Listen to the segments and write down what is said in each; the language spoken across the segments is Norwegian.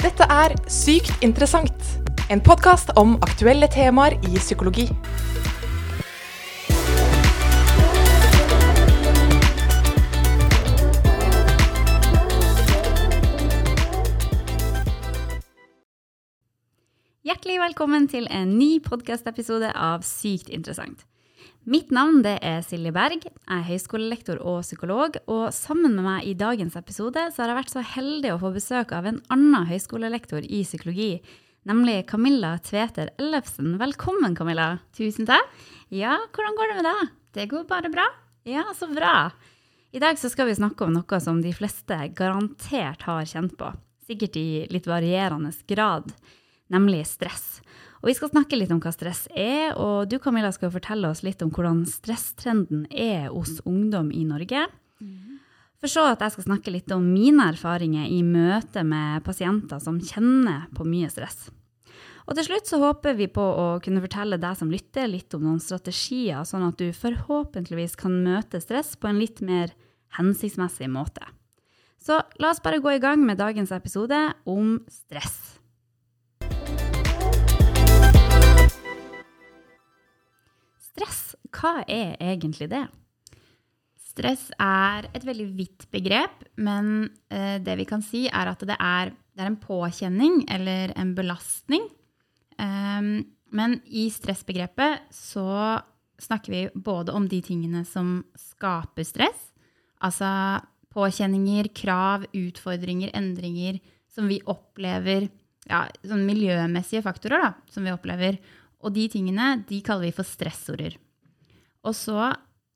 Dette er Sykt interessant, en podkast om aktuelle temaer i psykologi. Hjertelig velkommen til en ny podkastepisode av Sykt interessant. Mitt navn er Silje Berg. Jeg er høyskolelektor og psykolog. Og sammen med meg i dagens episode så har jeg vært så heldig å få besøk av en annen høyskolelektor i psykologi, nemlig Camilla Tveter Ellefsen. Velkommen, Camilla. Tusen takk. Ja, hvordan går det med deg? Det går bare bra. Ja, så bra. I dag så skal vi snakke om noe som de fleste garantert har kjent på. Sikkert i litt varierende grad nemlig stress. Og Vi skal snakke litt om hva stress er, og du Camilla, skal fortelle oss litt om hvordan stresstrenden er hos ungdom i Norge. For så at jeg skal snakke litt om mine erfaringer i møte med pasienter som kjenner på mye stress. Og til slutt så håper vi på å kunne fortelle deg som lytter litt om noen strategier, sånn at du forhåpentligvis kan møte stress på en litt mer hensiktsmessig måte. Så la oss bare gå i gang med dagens episode om stress. Stress, hva er egentlig det? Stress er et veldig vidt begrep, men eh, det vi kan si, er at det er, det er en påkjenning eller en belastning. Um, men i stressbegrepet så snakker vi både om de tingene som skaper stress, altså påkjenninger, krav, utfordringer, endringer som vi opplever ja, sånn miljømessige faktorer da, som vi opplever. Og de tingene de kaller vi for stressorder. Og så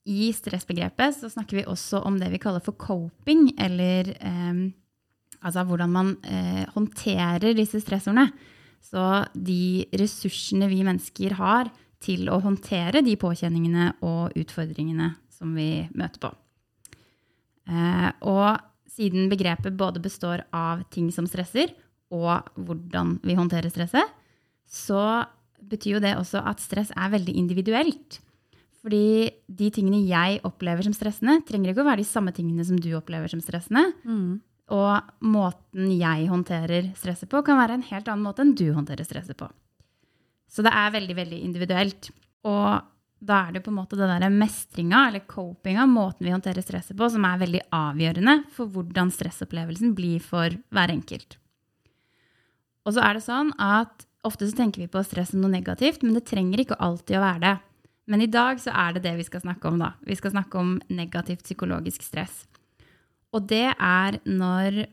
i stressbegrepet så snakker vi også om det vi kaller for coping, eller eh, altså hvordan man eh, håndterer disse stressordene. Så de ressursene vi mennesker har til å håndtere de påkjenningene og utfordringene som vi møter på. Eh, og siden begrepet både består av ting som stresser, og hvordan vi håndterer stresset, så betyr jo det også at stress er veldig individuelt. Fordi de tingene jeg opplever som stressende, trenger ikke å være de samme tingene som du opplever som stressende. Mm. Og måten jeg håndterer stresset på, kan være en helt annen måte enn du håndterer stresset på. Så det er veldig, veldig individuelt. Og da er det på en måte det derre mestringa, eller copinga, måten vi håndterer stresset på, som er veldig avgjørende for hvordan stressopplevelsen blir for hver enkelt. Og så er det sånn at ofte så tenker vi på stress som noe negativt, men det trenger ikke alltid å være det. Men i dag så er det det vi skal snakke om, da. Vi skal snakke om negativt psykologisk stress. Og det er når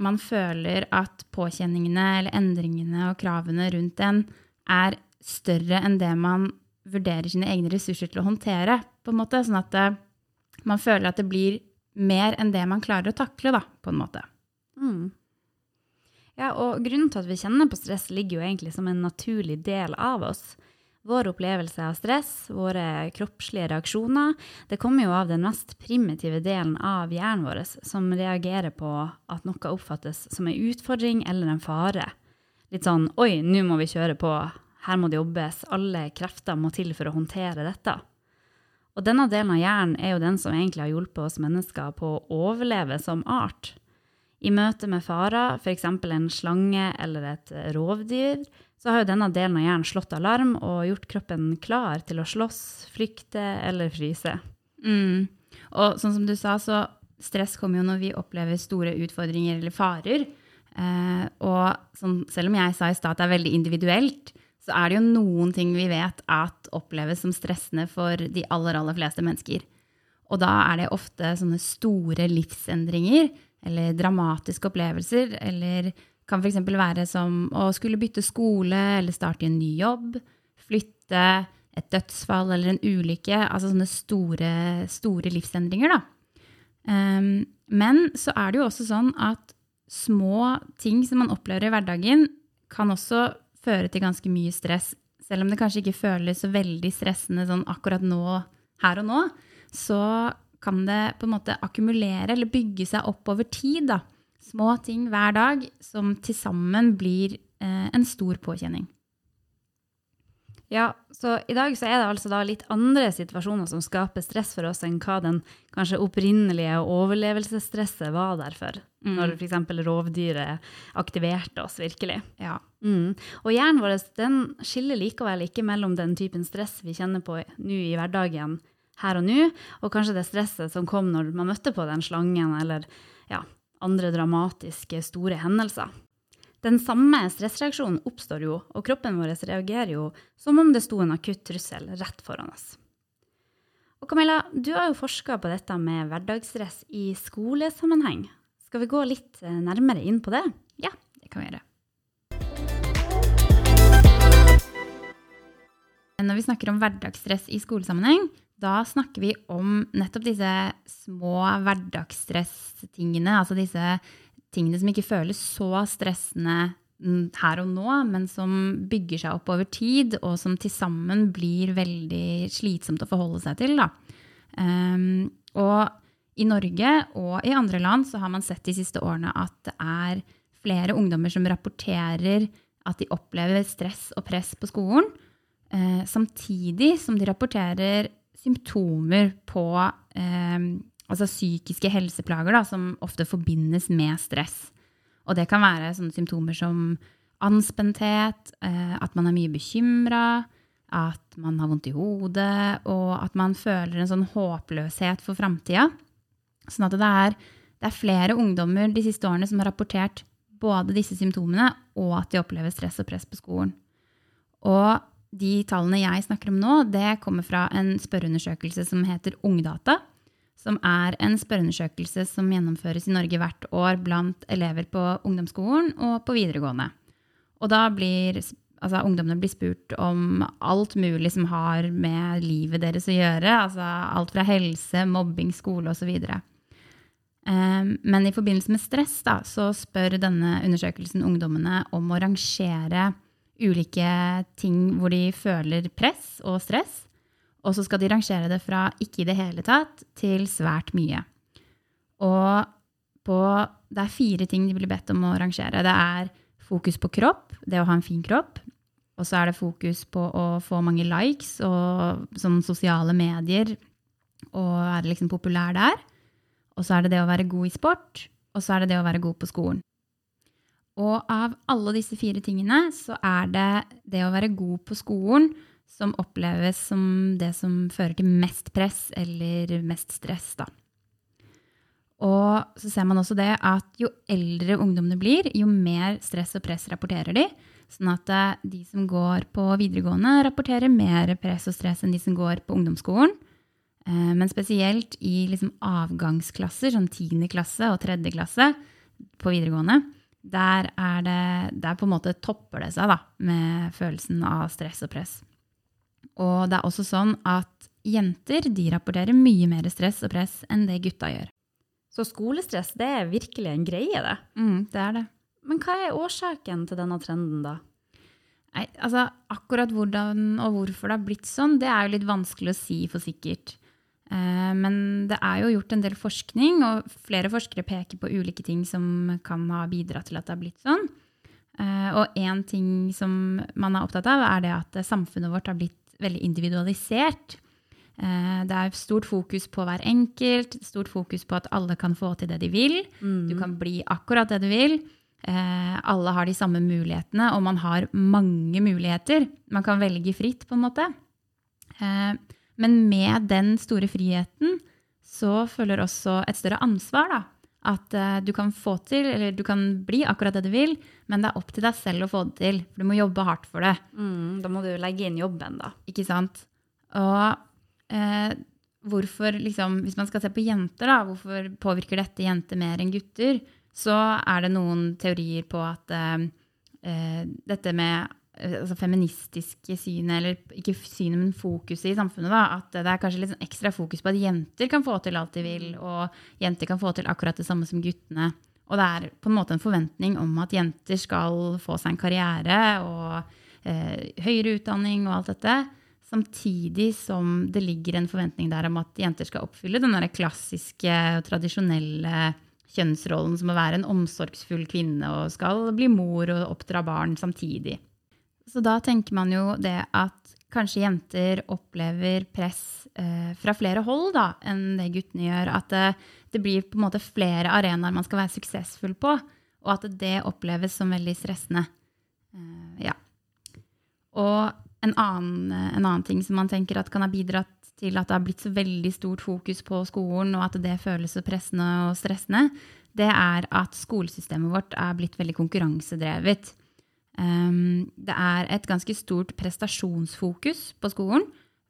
man føler at påkjenningene eller endringene og kravene rundt en er større enn det man vurderer sine egne ressurser til å håndtere. på en måte, Sånn at det, man føler at det blir mer enn det man klarer å takle, da, på en måte. Mm. Ja, og grunnen til at vi kjenner på stress, ligger jo egentlig som en naturlig del av oss. Vår opplevelse av stress, våre kroppslige reaksjoner, det kommer jo av den mest primitive delen av hjernen vår, som reagerer på at noe oppfattes som en utfordring eller en fare. Litt sånn 'oi, nå må vi kjøre på, her må det jobbes, alle krefter må til for å håndtere dette'. Og denne delen av hjernen er jo den som egentlig har hjulpet oss mennesker på å overleve som art. I møte med farer, f.eks. en slange eller et rovdyr, så har jo denne delen av hjernen slått alarm og gjort kroppen klar til å slåss, flykte eller fryse. Mm. Og sånn som du sa, så stress kommer jo når vi opplever store utfordringer eller farer. Eh, og sånn, selv om jeg sa i stad at det er veldig individuelt, så er det jo noen ting vi vet at oppleves som stressende for de aller, aller fleste mennesker. Og da er det ofte sånne store livsendringer eller dramatiske opplevelser, eller kan f.eks. være som å skulle bytte skole eller starte i en ny jobb, flytte, et dødsfall eller en ulykke. Altså sånne store, store livsendringer, da. Um, men så er det jo også sånn at små ting som man opplever i hverdagen, kan også føre til ganske mye stress. Selv om det kanskje ikke føles så veldig stressende sånn akkurat nå, her og nå, så kan det på en måte akkumulere eller bygge seg opp over tid. da. Små ting hver dag som til sammen blir eh, en stor påkjenning. Ja, så i dag så er det altså da litt andre situasjoner som skaper stress for oss enn hva den kanskje opprinnelige overlevelsesstresset var der for, Mm. når f.eks. rovdyret aktiverte oss virkelig. Ja. Mm. Og hjernen vår den skiller likevel ikke mellom den typen stress vi kjenner på nå i hverdagen her og nå, og kanskje det stresset som kom når man møtte på den slangen, eller ja, andre dramatiske, store hendelser. Den samme stressreaksjonen oppstår jo, og kroppen vår reagerer jo som om det sto en akutt trussel rett foran oss. Og Camilla, du har jo forska på dette med hverdagsstress i skolesammenheng. Skal vi gå litt eh, nærmere inn på det? ja, det kan vi gjøre. Når vi snakker om hverdagsstress i skolesammenheng, da snakker vi om nettopp disse små hverdagsstress-tingene. Altså disse tingene som ikke føles så stressende her og nå, men som bygger seg opp over tid, og som til sammen blir veldig slitsomt å forholde seg til. Um, og i Norge og i andre land så har man sett de siste årene at det er flere ungdommer som rapporterer at de opplever stress og press på skolen, uh, samtidig som de rapporterer symptomer på eh, altså psykiske helseplager da, som ofte forbindes med stress. Og det kan være sånne symptomer som anspenthet, eh, at man er mye bekymra, at man har vondt i hodet, og at man føler en sånn håpløshet for framtida. Sånn at det er, det er flere ungdommer de siste årene som har rapportert både disse symptomene og at de opplever stress og press på skolen. Og de tallene jeg snakker om nå, det kommer fra en spørreundersøkelse som heter Ungdata, som er en spørreundersøkelse som gjennomføres i Norge hvert år blant elever på ungdomsskolen og på videregående. Og da blir altså, ungdommene blir spurt om alt mulig som har med livet deres å gjøre. Altså alt fra helse, mobbing, skole osv. Um, men i forbindelse med stress da, så spør denne undersøkelsen ungdommene om å rangere ulike ting hvor de føler press og stress. Og så skal de rangere det fra ikke i det hele tatt til svært mye. Og på, det er fire ting de blir bedt om å rangere. Det er fokus på kropp, det å ha en fin kropp. Og så er det fokus på å få mange likes og sånn sosiale medier og være liksom populær der. Og så er det det å være god i sport, og så er det det å være god på skolen. Og av alle disse fire tingene så er det det å være god på skolen som oppleves som det som fører til mest press eller mest stress, da. Og så ser man også det at jo eldre ungdommene blir, jo mer stress og press rapporterer de. Sånn at eh, de som går på videregående, rapporterer mer press og stress enn de som går på ungdomsskolen. Eh, men spesielt i liksom avgangsklasser, sånn tiende klasse og tredje klasse på videregående, der er det Der på en måte topper det seg da, med følelsen av stress og press. Og det er også sånn at jenter de rapporterer mye mer stress og press enn det gutta gjør. Så skolestress, det er virkelig en greie, det. Mm, det er det. Men hva er årsaken til denne trenden, da? Nei, altså Akkurat hvordan og hvorfor det har blitt sånn, det er jo litt vanskelig å si for sikkert. Eh, Men det er jo gjort en del forskning, og flere forskere peker på ulike ting som kan ha bidratt til at det har blitt sånn. Eh, Og én ting som man er opptatt av, er det at samfunnet vårt har blitt veldig individualisert. Eh, Det er stort fokus på hver enkelt, stort fokus på at alle kan få til det de vil. Du kan bli akkurat det du vil. Alle har de samme mulighetene, og man har mange muligheter. Man kan velge fritt, på en måte. Men med den store friheten så følger også et større ansvar, da. At uh, du kan få til, eller du kan bli akkurat det du vil, men det er opp til deg selv å få det til. For du må jobbe hardt for det. Mm, da må du legge inn jobben, da. Ikke sant? Og uh, hvorfor, liksom, hvis man skal se på jenter, da, hvorfor påvirker dette jenter mer enn gutter, så er det noen teorier på at uh, dette med altså feministiske synet, eller ikke synet, men fokuset i samfunnet, da, at det er kanskje litt sånn ekstra fokus på at jenter kan få til alt de vil, og jenter kan få til akkurat det samme som guttene. Og det er på en måte en forventning om at jenter skal få seg en karriere og eh, høyere utdanning og alt dette. Samtidig som det ligger en forventning der om at jenter skal oppfylle den der klassiske og tradisjonelle kjønnsrollen som å være en omsorgsfull kvinne og skal bli mor og oppdra barn samtidig. Så da tenker man jo det at kanskje jenter opplever press eh, fra flere hold da, enn det guttene gjør. At det, det, blir på en måte flere arenaer man skal være suksessfull på, og at det oppleves som veldig stressende. Eh, ja. Og en annen, en annen, ting som man tenker kan ha bidratt til at det har blitt så veldig stort fokus på skolen, og at det føles så pressende og stressende, det er at skolesystemet vårt er blitt veldig konkurransedrevet. Um, det er et ganske stort prestasjonsfokus på skolen.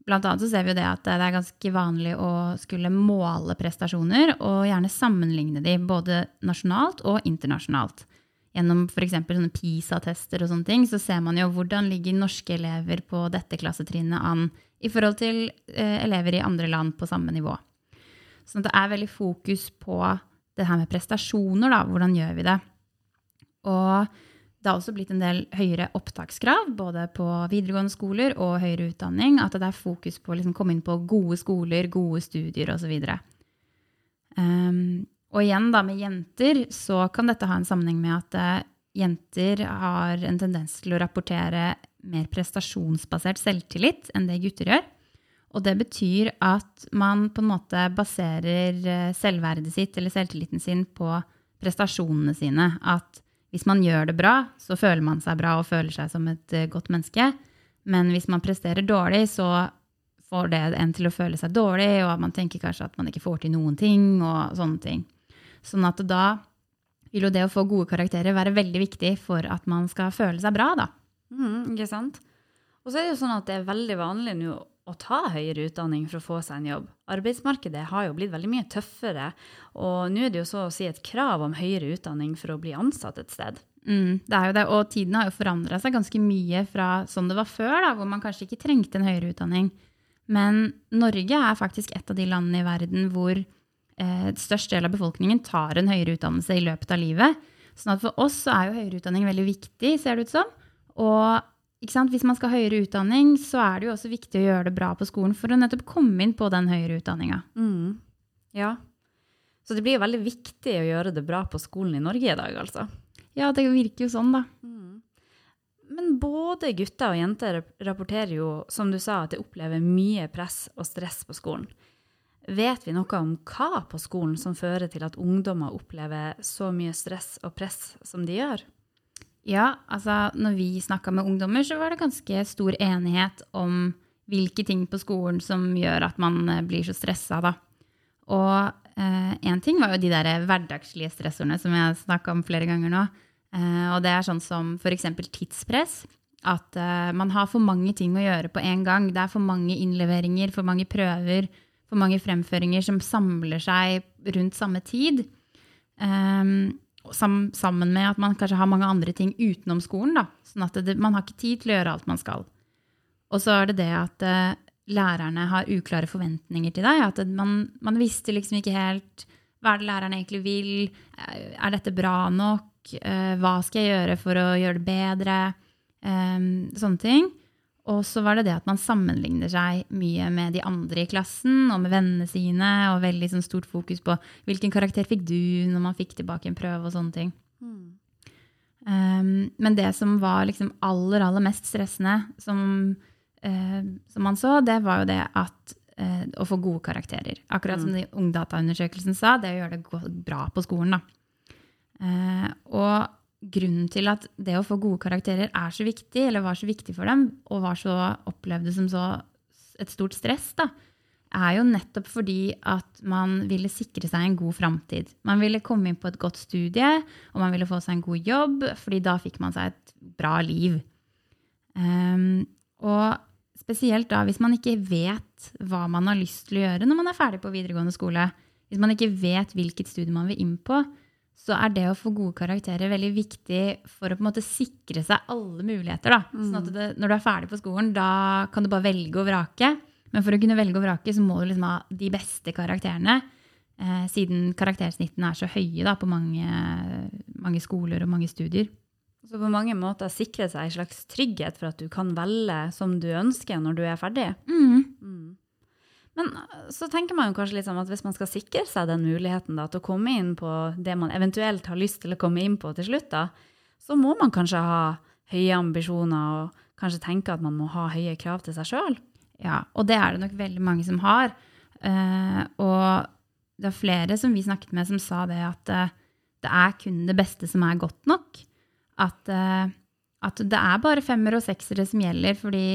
Blant annet så ser vi jo det at det er ganske vanlig å skulle måle prestasjoner, og gjerne sammenligne de både nasjonalt og internasjonalt. Gjennom f.eks. sånne PISA-tester og sånne ting, så ser man jo hvordan ligger norske elever på dette klassetrinnet an i forhold til eh, elever i andre land på samme nivå. Så det er veldig fokus på det her med prestasjoner, da. Hvordan gjør vi det? Og det har også blitt en del høyere opptakskrav, både på videregående skoler og høyere utdanning. At det er fokus på å liksom komme inn på gode skoler, gode studier osv. Um, ehm, og igjen da med jenter så kan dette ha en sammenheng med at uh, jenter har en tendens til å rapportere mer prestasjonsbasert selvtillit enn det gutter gjør. Og det betyr at man på en måte baserer eh, selvverdet sitt eller selvtilliten sin på prestasjonene sine. At hvis man gjør det bra, så føler man seg bra og føler seg som et uh, godt menneske. Men hvis man presterer dårlig, så får det en til å føle seg dårlig, og man tenker kanskje at man ikke får til noen ting, og sånne ting. Sånn at da vil jo det å få gode karakterer være veldig viktig for at man skal føle seg bra, da. Mm, ikke sant? Og så er det jo sånn at det er veldig vanlig nå å ta høyere utdanning for å få seg en jobb. Arbeidsmarkedet har jo blitt veldig mye tøffere, og nå er det jo så å si et krav om høyere utdanning for å bli ansatt et sted. Mm, det er jo det, og tiden har jo forandra seg ganske mye fra sånn det var før, da, hvor man kanskje ikke trengte en høyere utdanning. Men Norge er faktisk et av de landene i verden hvor eh, størst del av befolkningen tar en høyere utdannelse i løpet av livet. Sånn at for oss så er jo høyere utdanning veldig viktig, ser det ut som. Og hvis man skal ha høyere utdanning, så er det jo også viktig å gjøre det bra på skolen for å nettopp komme inn på den høyere utdanninga. Mm. Ja. Så det blir jo veldig viktig å gjøre det bra på skolen i Norge i dag, altså. Ja, det virker jo sånn, da. Mm. Men både gutter og jenter rapporterer jo, som du sa, at de opplever mye press og stress på skolen. Vet vi noe om hva på skolen som fører til at ungdommer opplever så mye stress og press som de gjør? Ja, altså når vi snakka med ungdommer, så var det ganske stor enighet om hvilke ting på skolen som gjør at man eh, blir så stressa, da. Og én eh, ting var jo de der hverdagslige stressorene som jeg snakka om flere ganger nå. Eh, og det er sånn som f.eks. tidspress. At eh, man har for mange ting å gjøre på en gang. Det er for mange innleveringer, for mange prøver, for mange fremføringer som samler seg rundt samme tid. Um, sammen med at man kanskje har mange andre ting utenom skolen. Da. Sånn at det, man har ikke tid til å gjøre alt man skal. Og så er det det at uh, lærerne har uklare forventninger til deg. At man, man, visste liksom ikke helt hva er det læreren egentlig vil. Eh, er dette bra nok? Uh, hva skal jeg gjøre for å gjøre det bedre? Um, sånne ting. Og så var det det at man sammenligner seg mye med de andre i klassen og med vennene sine, og veldig sånn stort fokus på hvilken karakter fikk du når man fikk tilbake en prøve og sånne ting. Mm. Um, men det som var liksom aller, aller mest stressende, som, uh, som man så, det var jo det at uh, å få gode karakterer. Akkurat mm. som Ungdataundersøkelsen sa, det å gjøre det bra på skolen. da. Uh, og grunnen til at det å få gode karakterer er så viktig, eller var så viktig for dem, og var så opplevde som så et stort stress, da, er jo nettopp fordi at man ville sikre seg en god framtid. Man ville komme inn på et godt studie, og man ville få seg en god jobb, fordi da fikk man seg et bra liv. Um, og spesielt da hvis man ikke vet hva man har lyst til å gjøre når man er ferdig på videregående skole. Hvis man ikke vet hvilket studie man vil inn på, så er det å få gode karakterer veldig viktig for å på en måte sikre seg alle muligheter. Da. Mm. Sånn at det, når du er ferdig på skolen, da kan du bare velge å vrake. Men for å kunne velge å vrake, så må du liksom ha de beste karakterene. Eh, siden karaktersnittene er så høye da, på mange, mange, skoler og mange studier. Så på mange måter sikre seg en slags trygghet for at du kan velge som du ønsker når du er ferdig. Mm. Mm. Men eh, så tenker man jo kanskje sånn at hvis man skal sikre seg den muligheten da, til å komme inn på det man eventuelt har lyst til å komme inn på til slutt, da, så må man kanskje ha høye ambisjoner og kanskje tenke at man må ha høye krav til seg sjøl. Ja, og det er det nok veldig mange som har. Uh, og det er flere som vi snakket med, som sa det at uh, det er kun det beste som er godt nok. At, uh, at det er bare femmer og seksere som gjelder, fordi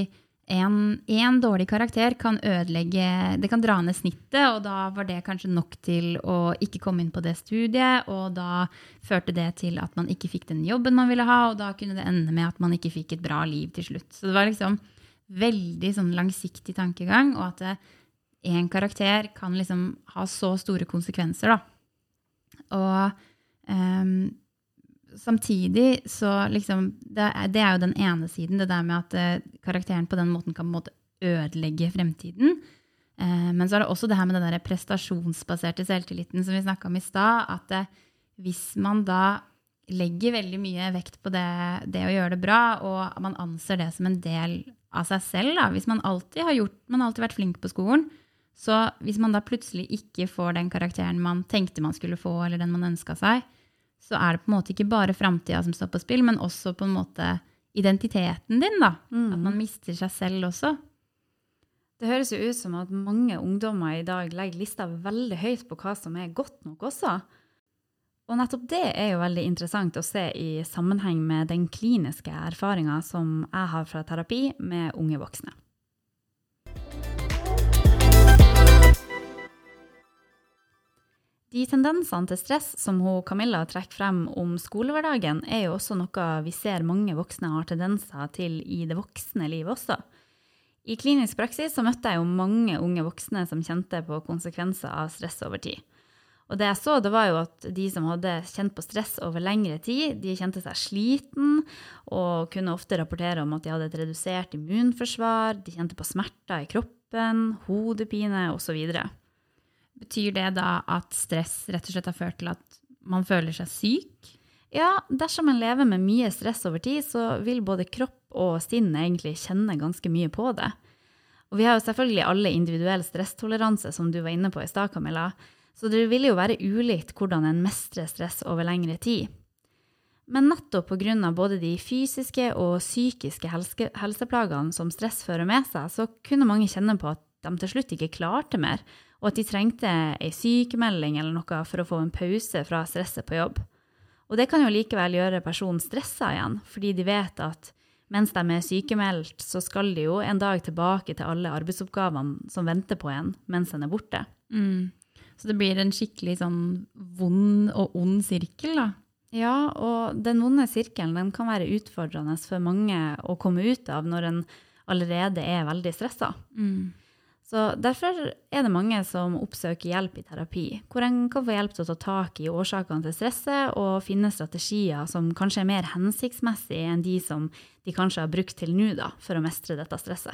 én dårlig karakter kan ødelegge Det kan dra ned snittet, og da var det kanskje nok til å ikke komme inn på det studiet, og da førte det til at man ikke fikk den jobben man ville ha, og da kunne det ende med at man ikke fikk et bra liv til slutt. Så det var liksom veldig sånn langsiktig tankegang, og at én karakter kan liksom ha så store konsekvenser, da. Og um, samtidig så liksom det er, det er, jo den ene siden, det der med at uh, karakteren på den måten kan på en måte ødelegge fremtiden. Uh, men så er det også det her med den der prestasjonsbaserte selvtilliten som vi snakka om i stad. At uh, hvis man da legger veldig mye vekt på det, det, å gjøre det bra, og man anser det som en del av seg selv, da. hvis man alltid har gjort, man alltid vært flink på skolen, så hvis man da plutselig ikke får den karakteren man tenkte man skulle få, eller den man ønska seg, så er det på en måte ikke bare framtida som står på spill, men også på en måte identiteten din. da. Mm. At man mister seg selv også. Det høres jo ut som at mange ungdommer i dag legger lista veldig høyt på hva som er godt nok også. Og nettopp det er jo veldig interessant å se i sammenheng med den kliniske erfaringa som jeg har fra terapi med unge voksne. De tendensene til stress som hun Camilla trekker frem om skolehverdagen, er jo også noe vi ser mange voksne har tendenser til i det voksne livet også. I klinisk praksis så møtte jeg jo mange unge voksne som kjente på konsekvenser av stress over tid. Og det jeg så, det var jo at de som hadde kjent på stress over lengre tid, de kjente seg sliten og kunne ofte rapportere om at de hadde et redusert immunforsvar, de kjente på smerter i kroppen, hodepine osv. Betyr det da at stress rett og slett har ført til at man føler seg syk? Ja, dersom man lever med mye stress over tid, så vil både kropp og sinn egentlig kjenne ganske mye på det. Og vi har jo selvfølgelig alle individuell stresstoleranse, som du var inne på i stad, Camilla. Så det vil jo være ulikt hvordan en mestrer stress over lengre tid. Men nettopp pga. både de fysiske og psykiske helse helseplagene som stress fører med seg, så kunne mange kjenne på at de til slutt ikke klarte mer, og at de trengte ei sykemelding eller noe for å få en pause fra stresset på jobb. Og det kan jo likevel gjøre personen stressa igjen, fordi de vet at mens de er sykemeldt, så skal de jo en dag tilbake til alle arbeidsoppgavene som venter på en mens en er borte. Mm. Så det blir en skikkelig sånn vond og ond sirkel, da. Ja, og den vonde sirkelen den kan være utfordrende for mange å komme ut av når en allerede er veldig stressa. Mm. Så Derfor er det mange som oppsøker hjelp i terapi, hvor en kan få hjelp til å ta tak i årsakene til stresset og finne strategier som kanskje er mer hensiktsmessige enn de som de kanskje har brukt til nå da, for å mestre dette stresset.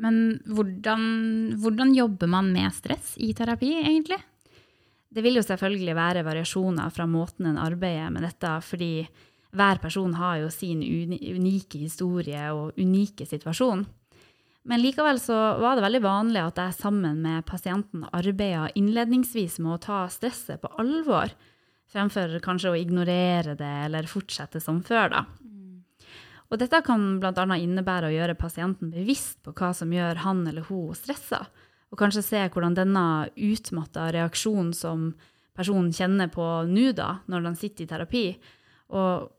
Men hvordan, hvordan jobber man med stress i terapi, egentlig? Det vil jo selvfølgelig være variasjoner fra måten en arbeider med dette, fordi hver person har jo sin unike historie og unike situasjon. Men likevel så var det veldig vanlig at jeg sammen med pasienten arbeida innledningsvis med å ta stresset på alvor, fremfor kanskje å ignorere det eller fortsette som før, da. Og dette kan bl.a. innebære å gjøre pasienten bevisst på hva som gjør han eller hun stressa, og kanskje se hvordan denne utmatta reaksjonen som personen kjenner på nå, da, når den sitter i terapi, og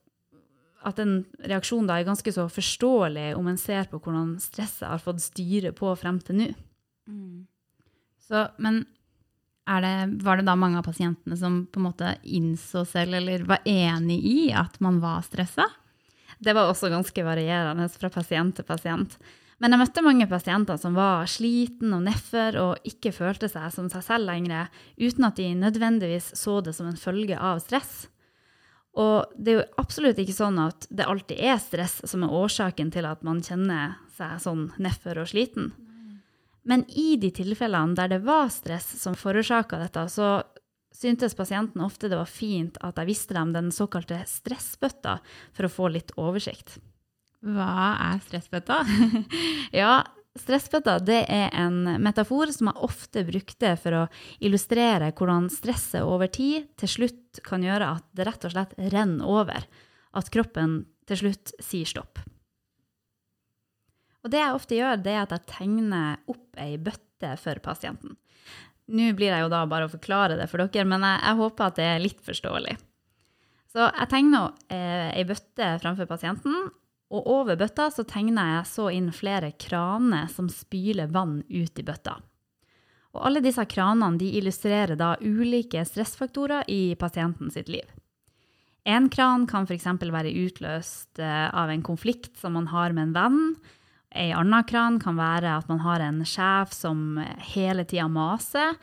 at en reaksjon da er ganske så forståelig om en ser på hvordan stresset har fått styre på frem til nå. Mm. men det, var det da mange av pasientene som på en måte innså selv eller var enig i at man var stressa? Det var også ganske varierende fra pasient til pasient. Men jeg møtte mange pasienter som var sliten og nedfor og ikke følte seg som seg selv lenger, uten at de nødvendigvis så det som en følge av stress. Og det er jo absolutt ikke sånn at det alltid er stress som er årsaken til at man kjenner seg sånn nedfor og sliten. Men i de tilfellene der det var stress som forårsaka dette, så syntes pasienten ofte det var fint at jeg visste dem den såkalte stressbøtta for å få litt oversikt. Hva er stressbøtta? ja, Stressbøtta det er en metafor som jeg ofte brukte for å illustrere hvordan stresset over tid til slutt kan gjøre at det rett og slett renner over. at kroppen til slutt sier stopp. Og det jeg ofte gjør, det er at jeg tegner opp ei bøtte for pasienten. Nå blir jeg jo da bare å forklare det for dere, men jeg, jeg håper at det er litt forståelig. Så jeg tegner eh, ei bøtte framfor pasienten, og over bøtta så tegner jeg så inn flere kraner som spyler vann ut i bøtta. Og alle disse kranene de illustrerer da ulike stressfaktorer i pasienten sitt liv. En kran kan f.eks. være utløst eh, av en konflikt som man har med en venn. Ei anna kran kan være at man har en sjef som hele tida maser.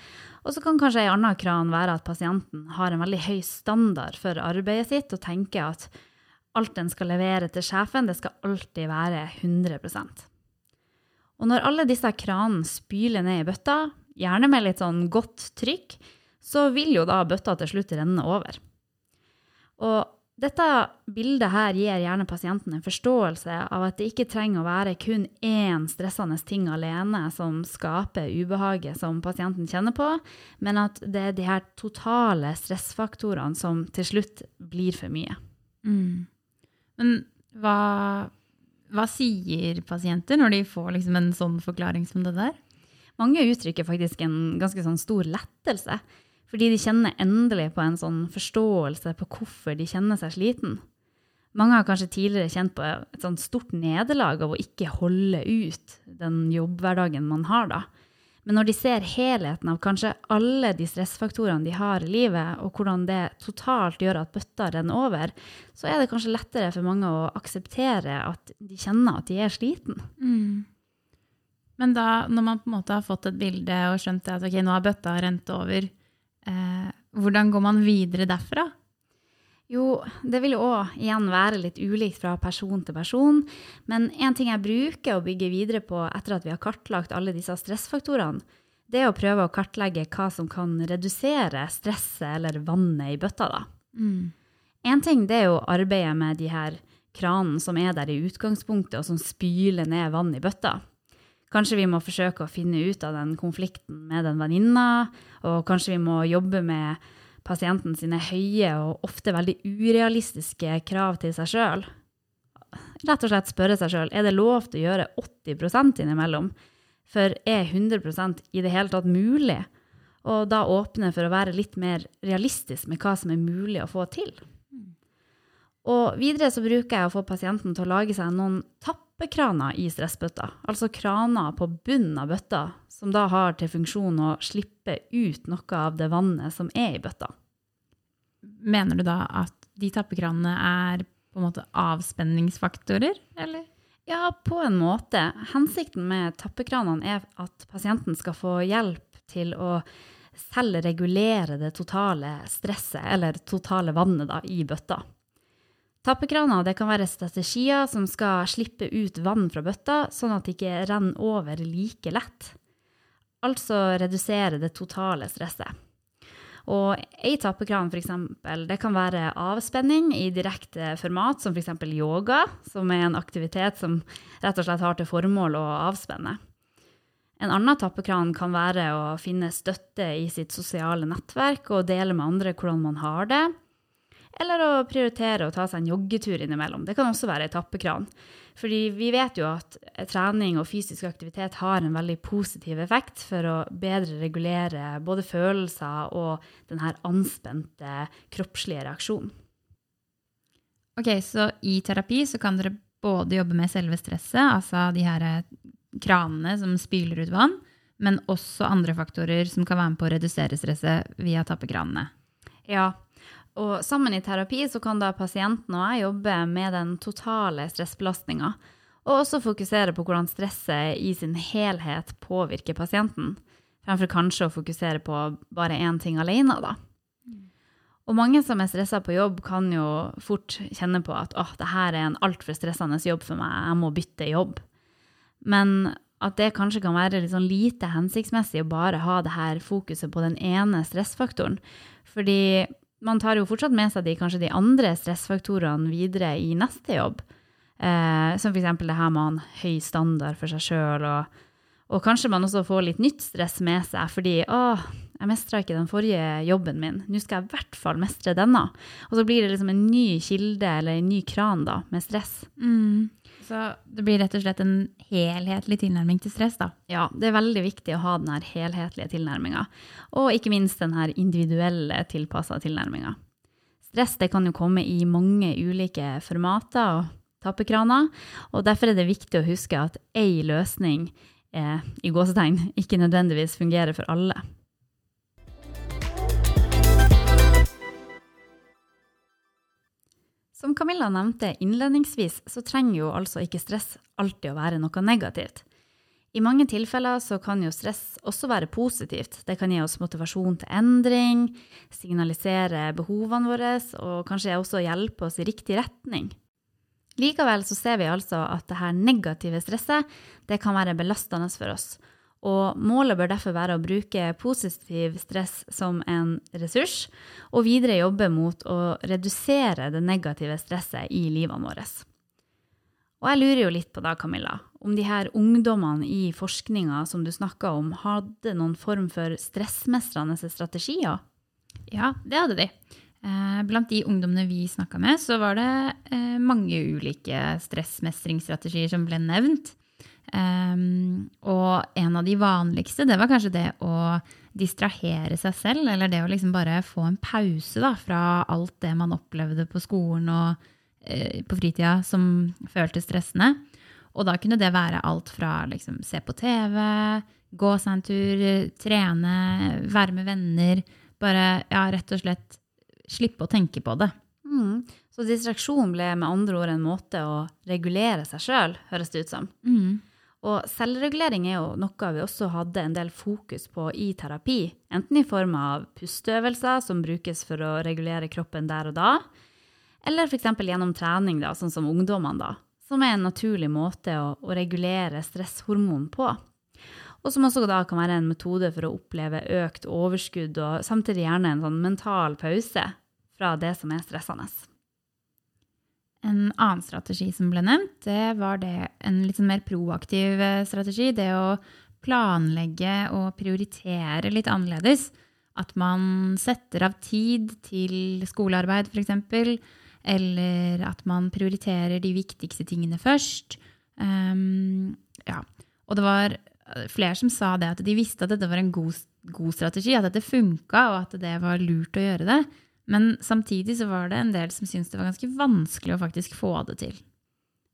Og så kan kanskje ei anna kran være at pasienten har en veldig høy standard for arbeidet sitt og tenker at alt den skal levere til sjefen, det skal alltid være 100 Og når alle disse kranene spyler ned i bøtta, gjerne med litt sånn godt trykk, så vil jo da bøtta til slutt renne over. Og dette bildet her gir gjerne pasienten en forståelse av at det ikke trenger å være kun én stressende ting alene som skaper ubehaget som pasienten kjenner på, men at det er de her totale stressfaktorene som til slutt blir for mye. Mm. Men hva, hva, sier pasienter når de får liksom en sånn forklaring som det der? Mange uttrykker faktisk en ganske sånn stor lettelse. Fordi de kjenner endelig på en sånn forståelse på hvorfor de kjenner seg sliten. Mange har kanskje tidligere kjent på et sånt stort nederlag av å ikke holde ut den jobbhverdagen man har da. Men når de ser helheten av kanskje alle de stressfaktorene de har i livet, og hvordan det totalt gjør at bøtta renner over, så er det kanskje lettere for mange å akseptere at de kjenner at de er sliten. Mm. Men da, når man på en måte har fått et bilde og skjønt at ok, nå har bøtta rent over, Eh, hvordan går man videre derfra? Jo, det vil jo òg igjen være litt ulikt fra person til person. Men en ting jeg bruker å bygge videre på etter at vi har kartlagt alle disse stressfaktorene, det er å prøve å kartlegge hva som kan redusere stresset eller vannet i bøtta. da. Mm. En ting det er jo arbeidet med de her kranene som er der i utgangspunktet, og som spyler ned vann i bøtta. Kanskje vi må forsøke å finne ut av den konflikten med den venninna, og kanskje vi må jobbe med pasienten sine høye og ofte veldig urealistiske krav til seg sjøl. Rett og slett spørre seg sjøl er det lov til å gjøre 80% innimellom, for er 100 i det hele tatt mulig? Og da åpne for å være litt mer realistisk med hva som er mulig å få til. Og videre så bruker jeg å få pasienten til å lage seg noen tappekraner i stressbøtta. Altså kraner på bunnen av bøtta, som da har til funksjon å slippe ut noe av det vannet som er i bøtta. Mener du da at de tappekranene er på en måte avspenningsfaktorer, eller? Ja, på en måte. Hensikten med tappekranene er at pasienten skal få hjelp til å selv regulere det totale stresset, eller totale vannet, da, i bøtta. Tappekraner kan være strategier som skal slippe ut vann fra bøtta, sånn at det ikke renner over like lett. Altså redusere det totale stresset. Og ei tappekran for eksempel, det kan være avspenning i direkte format, som f.eks. yoga, som er en aktivitet som rett og slett har til formål å avspenne. En annen tappekran kan være å finne støtte i sitt sosiale nettverk og dele med andre hvordan man har det. Eller å prioritere å ta seg en joggetur innimellom. Det kan også være ei tappekran. Fordi vi vet jo at trening og fysisk aktivitet har en veldig positiv effekt for å bedre regulere både følelser og denne anspente kroppslige reaksjonen. Ok, Så i terapi så kan dere både jobbe med selve stresset, altså de her kranene som spyler ut vann, men også andre faktorer som kan være med på å redusere stresset via tappekranene. Ja, og sammen i terapi så kan da pasienten og jeg jobbe med den totale stressbelastninga, og også fokusere på hvordan stresset i sin helhet påvirker pasienten, fremfor kanskje å fokusere på bare én ting alene, da. Og mange som er stressa på jobb, kan jo fort kjenne på at åh, det her er en altfor stressende jobb for meg, jeg må bytte jobb. Men at det kanskje kan være sånn lite hensiktsmessig å bare ha det her fokuset på den ene stressfaktoren. Fordi man tar jo fortsatt med seg de, kanskje de andre stressfaktorene videre i neste jobb. Eh, som f.eks. det her med å ha en høy standard for seg sjøl, og, og, kanskje man også får litt nytt stress med seg fordi å, jeg mestra ikke den forrige jobben min, nå skal jeg i hvert fall mestre denne. Og så blir det liksom en ny kilde eller en ny kran da, med stress. Mm. Så det blir rett og slett en helhetlig tilnærming til stress, da. Ja, det er veldig viktig å ha den helhetlige tilnærminga. Og ikke minst den individuelle tilpassa tilnærminga. Stress kan jo komme i mange ulike formater og tappekraner, og derfor er det viktig å huske at ei løsning eh, i gåsetegn ikke nødvendigvis fungerer for alle. Som Camilla nevnte innledningsvis, så trenger jo altså ikke stress alltid å være noe negativt. I mange tilfeller så kan jo stress også være positivt. Det kan gi oss motivasjon til endring, signalisere behovene våre og kanskje også hjelpe oss i riktig retning. Likevel så ser vi altså at det her negative stresset det kan være belastende for oss, og målet bør derfor være å bruke positiv stress som en ressurs, og videre jobbe mot å redusere det negative stresset i livene våre. Og jeg lurer jo litt på da, Camilla, om de her ungdommene i forskninga som du snakka om, hadde noen form for stressmestrende strategier? Ja, det hadde de. Eh, blant de ungdommene vi snakka med, så var det eh, mange ulike stressmestringsstrategier som ble nevnt. Um, og en av de vanligste, det var kanskje det å distrahere seg selv. Eller det å liksom bare få en pause da, fra alt det man opplevde på skolen og uh, på fritida som føltes stressende. Og da kunne det være alt fra liksom se på TV, gå seg en tur, trene, være med venner. Bare ja, rett og slett slippe å tenke på det. Mm. Så distraksjon ble med andre ord en måte å regulere seg sjøl, høres det ut som. Mm. Og selvregulering er jo noe vi også hadde en del fokus på i terapi. Enten i form av pusteøvelser som brukes for å regulere kroppen der og da, eller f.eks. gjennom trening, da, sånn som ungdommene, da, som er en naturlig måte å, å regulere stresshormon på. Og som også da kan være en metode for å oppleve økt overskudd, og samtidig gjerne en sånn mental pause fra det som er stressende. En annen strategi som ble nevnt, det var det, en litt sånn mer proaktiv eh, strategi. Det å planlegge og prioritere litt annerledes. At man setter av tid til skolearbeid, f.eks. Eller at man prioriterer de viktigste tingene først. Um, ja. Og det var flere som sa det at de visste at dette var en god, god strategi, at dette funka, og at det var lurt å gjøre det. Men samtidig så var det en del som syntes det var ganske vanskelig å faktisk få det til.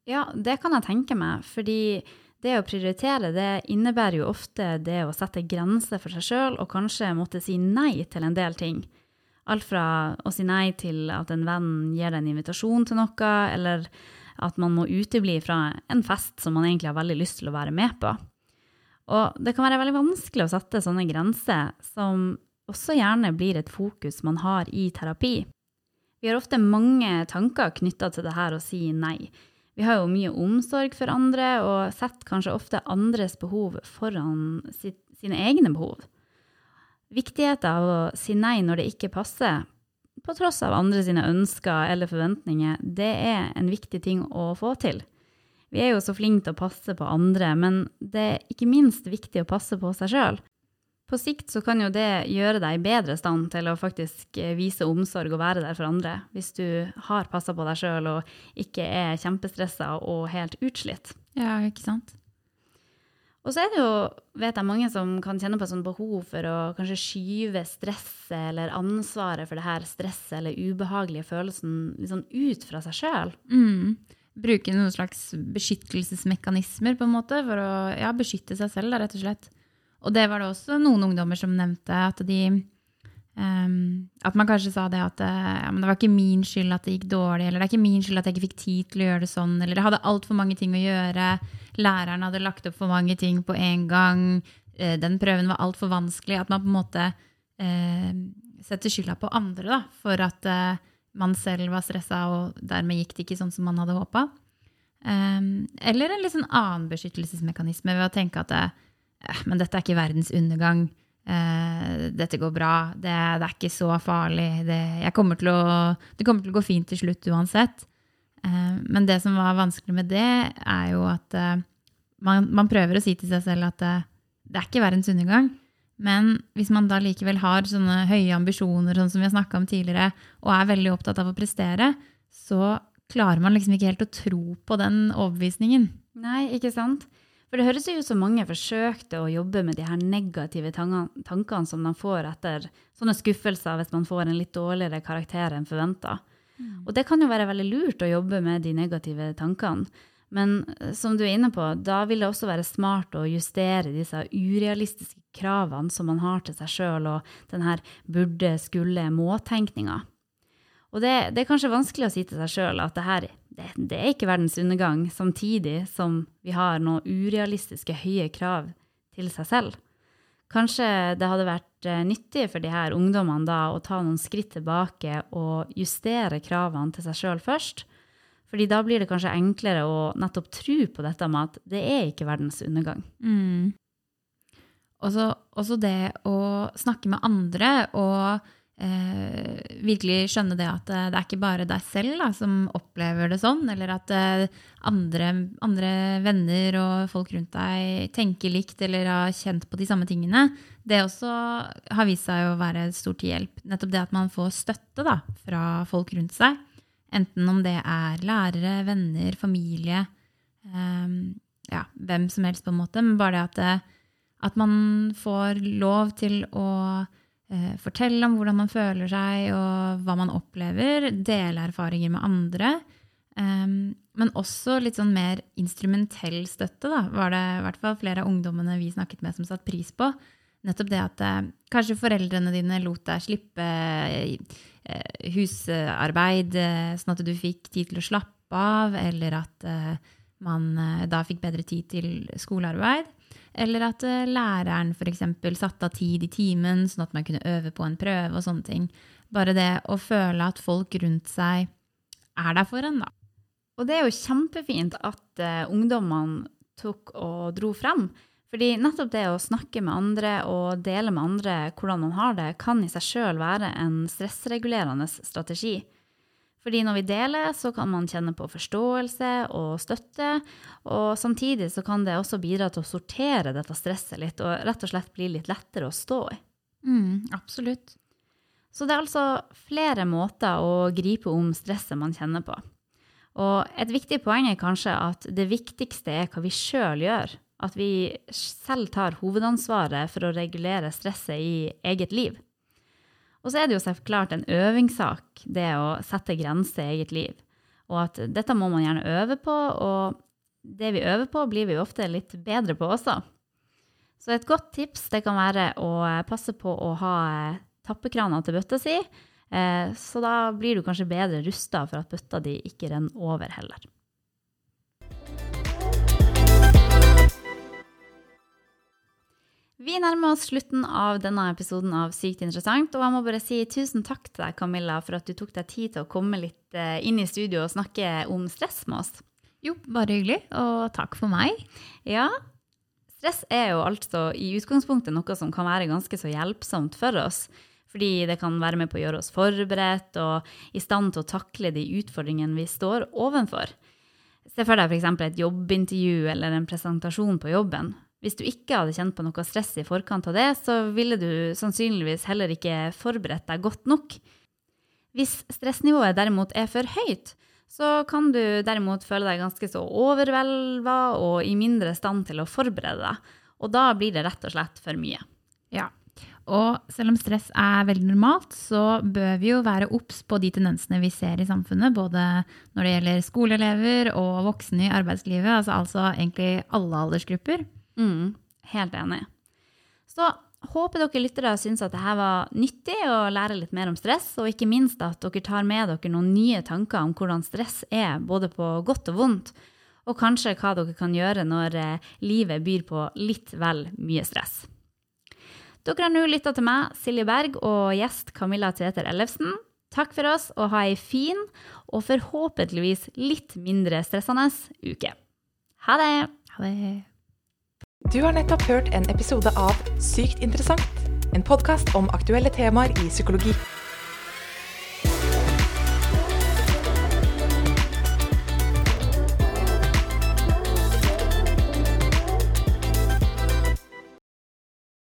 Ja, det kan jeg tenke meg, fordi det å prioritere det innebærer jo ofte det å sette grenser for seg sjøl og kanskje måtte si nei til en del ting. Alt fra å si nei til at en venn gir deg en invitasjon til noe, eller at man må utebli fra en fest som man egentlig har veldig lyst til å være med på. Og det kan være veldig vanskelig å sette sånne grenser som også gjerne blir et fokus man har i terapi. Vi har ofte mange tanker knytta til det her å si nei. Vi har jo mye omsorg for andre og setter kanskje ofte andres behov foran sitt, sine egne behov. Viktigheten av å si nei når det ikke passer, på tross av andre sine ønsker eller forventninger, det er en viktig ting å få til. Vi er jo så flinke til å passe på andre, men det er ikke minst viktig å passe på seg sjøl. På sikt så kan jo det gjøre deg i bedre stand til å faktisk eh, vise omsorg og være der for andre, hvis du har passa på deg sjøl og ikke er kjempestressa og helt utslitt. Ja, ikke sant? Og så er det jo, vet jeg, mange som kan kjenne på et sånt behov for å kanskje skyve stresset eller ansvaret for det her stresset eller ubehagelige følelsen liksom ut fra seg sjøl. Mm. Bruke noen slags beskyttelsesmekanismer på en måte for å ja, beskytte seg selv, da, rett og slett. Og det var det også noen ungdommer som nevnte, at de um, At man kanskje sa det at ja, det var ikke min skyld at det gikk dårlig, eller det er ikke min skyld at jeg ikke fikk tid til å gjøre det sånn, eller jeg hadde altfor mange ting å gjøre, læreren hadde lagt opp for mange ting på en gang, uh, den prøven var altfor vanskelig. At man på en måte uh, setter skylda på andre da, for at uh, man selv var stressa, og dermed gikk det ikke sånn som man hadde håpa. Um, eller en litt sånn annen beskyttelsesmekanisme ved å tenke at det, Eh, men dette er ikke verdens undergang. Uh, dette går bra. Det, det, er ikke så farlig. Det, kommer å, det, kommer til å gå fint til slutt uansett. Uh, men det som var vanskelig med det, er jo at man, man, prøver å si til seg selv at det er ikke verdens undergang. Men hvis man da likevel har sånne høye ambisjoner, sånn som vi har snakka om tidligere, og er veldig opptatt av å prestere, så klarer man liksom ikke helt å tro på den overbevisningen. Nei, ikke sant? For det høres jo ut som mange forsøkte å jobbe med de her negative tankene som de får etter sånne skuffelser hvis man får en litt dårligere karakter enn forventa. Mm. Og det kan jo være veldig lurt å jobbe med de negative tankene. Men eh, som du er inne på, da vil det også være smart å justere disse urealistiske kravene som man har til seg sjøl, og den her burde, skulle, må-tenkninga. Og det, det, er kanskje vanskelig å si til seg sjøl at det her det, det, er ikke verdens undergang, samtidig som vi har noen urealistiske høye krav til seg selv. Kanskje det hadde vært eh, nyttig for de her ungdommene da å ta noen skritt tilbake og justere kravene til seg sjøl først. Fordi da blir det kanskje enklere å nettopp tro på dette med at det er ikke verdens undergang. Mm. Også, også det å snakke med andre og eh, virkelig skjønne det at eh, det er ikke bare deg selv da, som opplever det sånn, eller at eh, andre, andre, venner og folk rundt deg tenker likt eller har kjent på de samme tingene. Det også har vist seg å være stor til hjelp. Nettopp det at man får støtte da, fra folk rundt seg. Enten om det er lærere, venner, familie, eh, ja, hvem som helst, på en måte. Men bare det at, det, at man får lov til å Eh, fortelle om hvordan man føler seg og hva man opplever. Dele erfaringer med andre. Um, men også litt sånn mer instrumentell støtte, da, var det i hvert fall flere av ungdommene vi snakket med, som satte pris på. Nettopp det at eh, kanskje foreldrene dine lot deg slippe eh, husarbeid, eh, sånn at du fikk tid til å slappe av, eller at eh, man eh, da fikk bedre tid til skolearbeid. Eller at eh, læreren f.eks. satte av tid i timen, sånn at man kunne øve på en prøve og sånne ting. Bare det å føle at folk rundt seg er der for en, da. Og det er jo kjempefint at uh, ungdommene tok og dro frem. Fordi nettopp det å snakke med andre og dele med andre hvordan man har det, kan i seg sjøl være en stressregulerende strategi. Fordi når vi deler, så kan man kjenne på forståelse og støtte. Og samtidig så kan det også bidra til å sortere dette stresset litt, og rett og slett bli litt lettere å stå i. Mm, absolutt. Så det er altså flere måter å gripe om stresset man kjenner på. Og et viktig poeng er kanskje at det viktigste er hva vi sjøl gjør. At vi selv tar hovedansvaret for å regulere stresset i eget liv. Og så er det jo så en øvingssak, det å sette grenser i eget liv. Og at dette må man gjerne øve på, og det vi øver på, blir vi jo ofte litt bedre på også. Så et godt tips det kan være å passe på å ha tappekrana til bøtta si, eh, så da blir du kanskje bedre rusta for at bøtta di ikke renner over heller. Vi nærmer oss slutten av denne episoden av Sykt interessant. Og jeg må bare si tusen takk til deg, Camilla, for at du tok deg tid til å komme litt eh, inn i studio og snakke om stress med oss. Jo, bare hyggelig. Og takk for meg. Ja, stress er jo altså i utgangspunktet noe som kan være ganske så hjelpsomt for oss. Fordi det kan være med på å gjøre oss forberedt og i stand til å takle de utfordringene vi står ovenfor. Se for deg f.eks. et jobbintervju eller en presentasjon på jobben. Hvis du ikke hadde kjent på noe stress i forkant av det, så ville du sannsynligvis heller ikke forberedt deg godt nok. Hvis stressnivået derimot er for høyt, så kan du derimot føle deg ganske så overvelda og i mindre stand til å forberede deg. Og da blir det rett og slett for mye. Ja. Og selv om stress er veldig normalt, så bør vi jo være obs på de tendensene vi ser i samfunnet, både når det gjelder skoleelever og voksne i arbeidslivet, altså, altså egentlig alle aldersgrupper. Mm, helt enig. Så håper dere lyttere syns at dette var nyttig å lære litt mer om stress, og ikke minst at dere tar med dere noen nye tanker om hvordan stress er, både på godt og vondt, og kanskje hva dere kan gjøre når eh, livet byr på litt vel mye stress. Dere har nå lytta til meg, Silje Berg, og gjest Camilla Tveter Ellefsen. Takk for oss, og ha ei fin og forhåpentligvis litt mindre stressende uke. Ha det! Ha det. Du har nettopp hørt en episode av Sykt interessant, en podkast om aktuelle temaer i psykologi.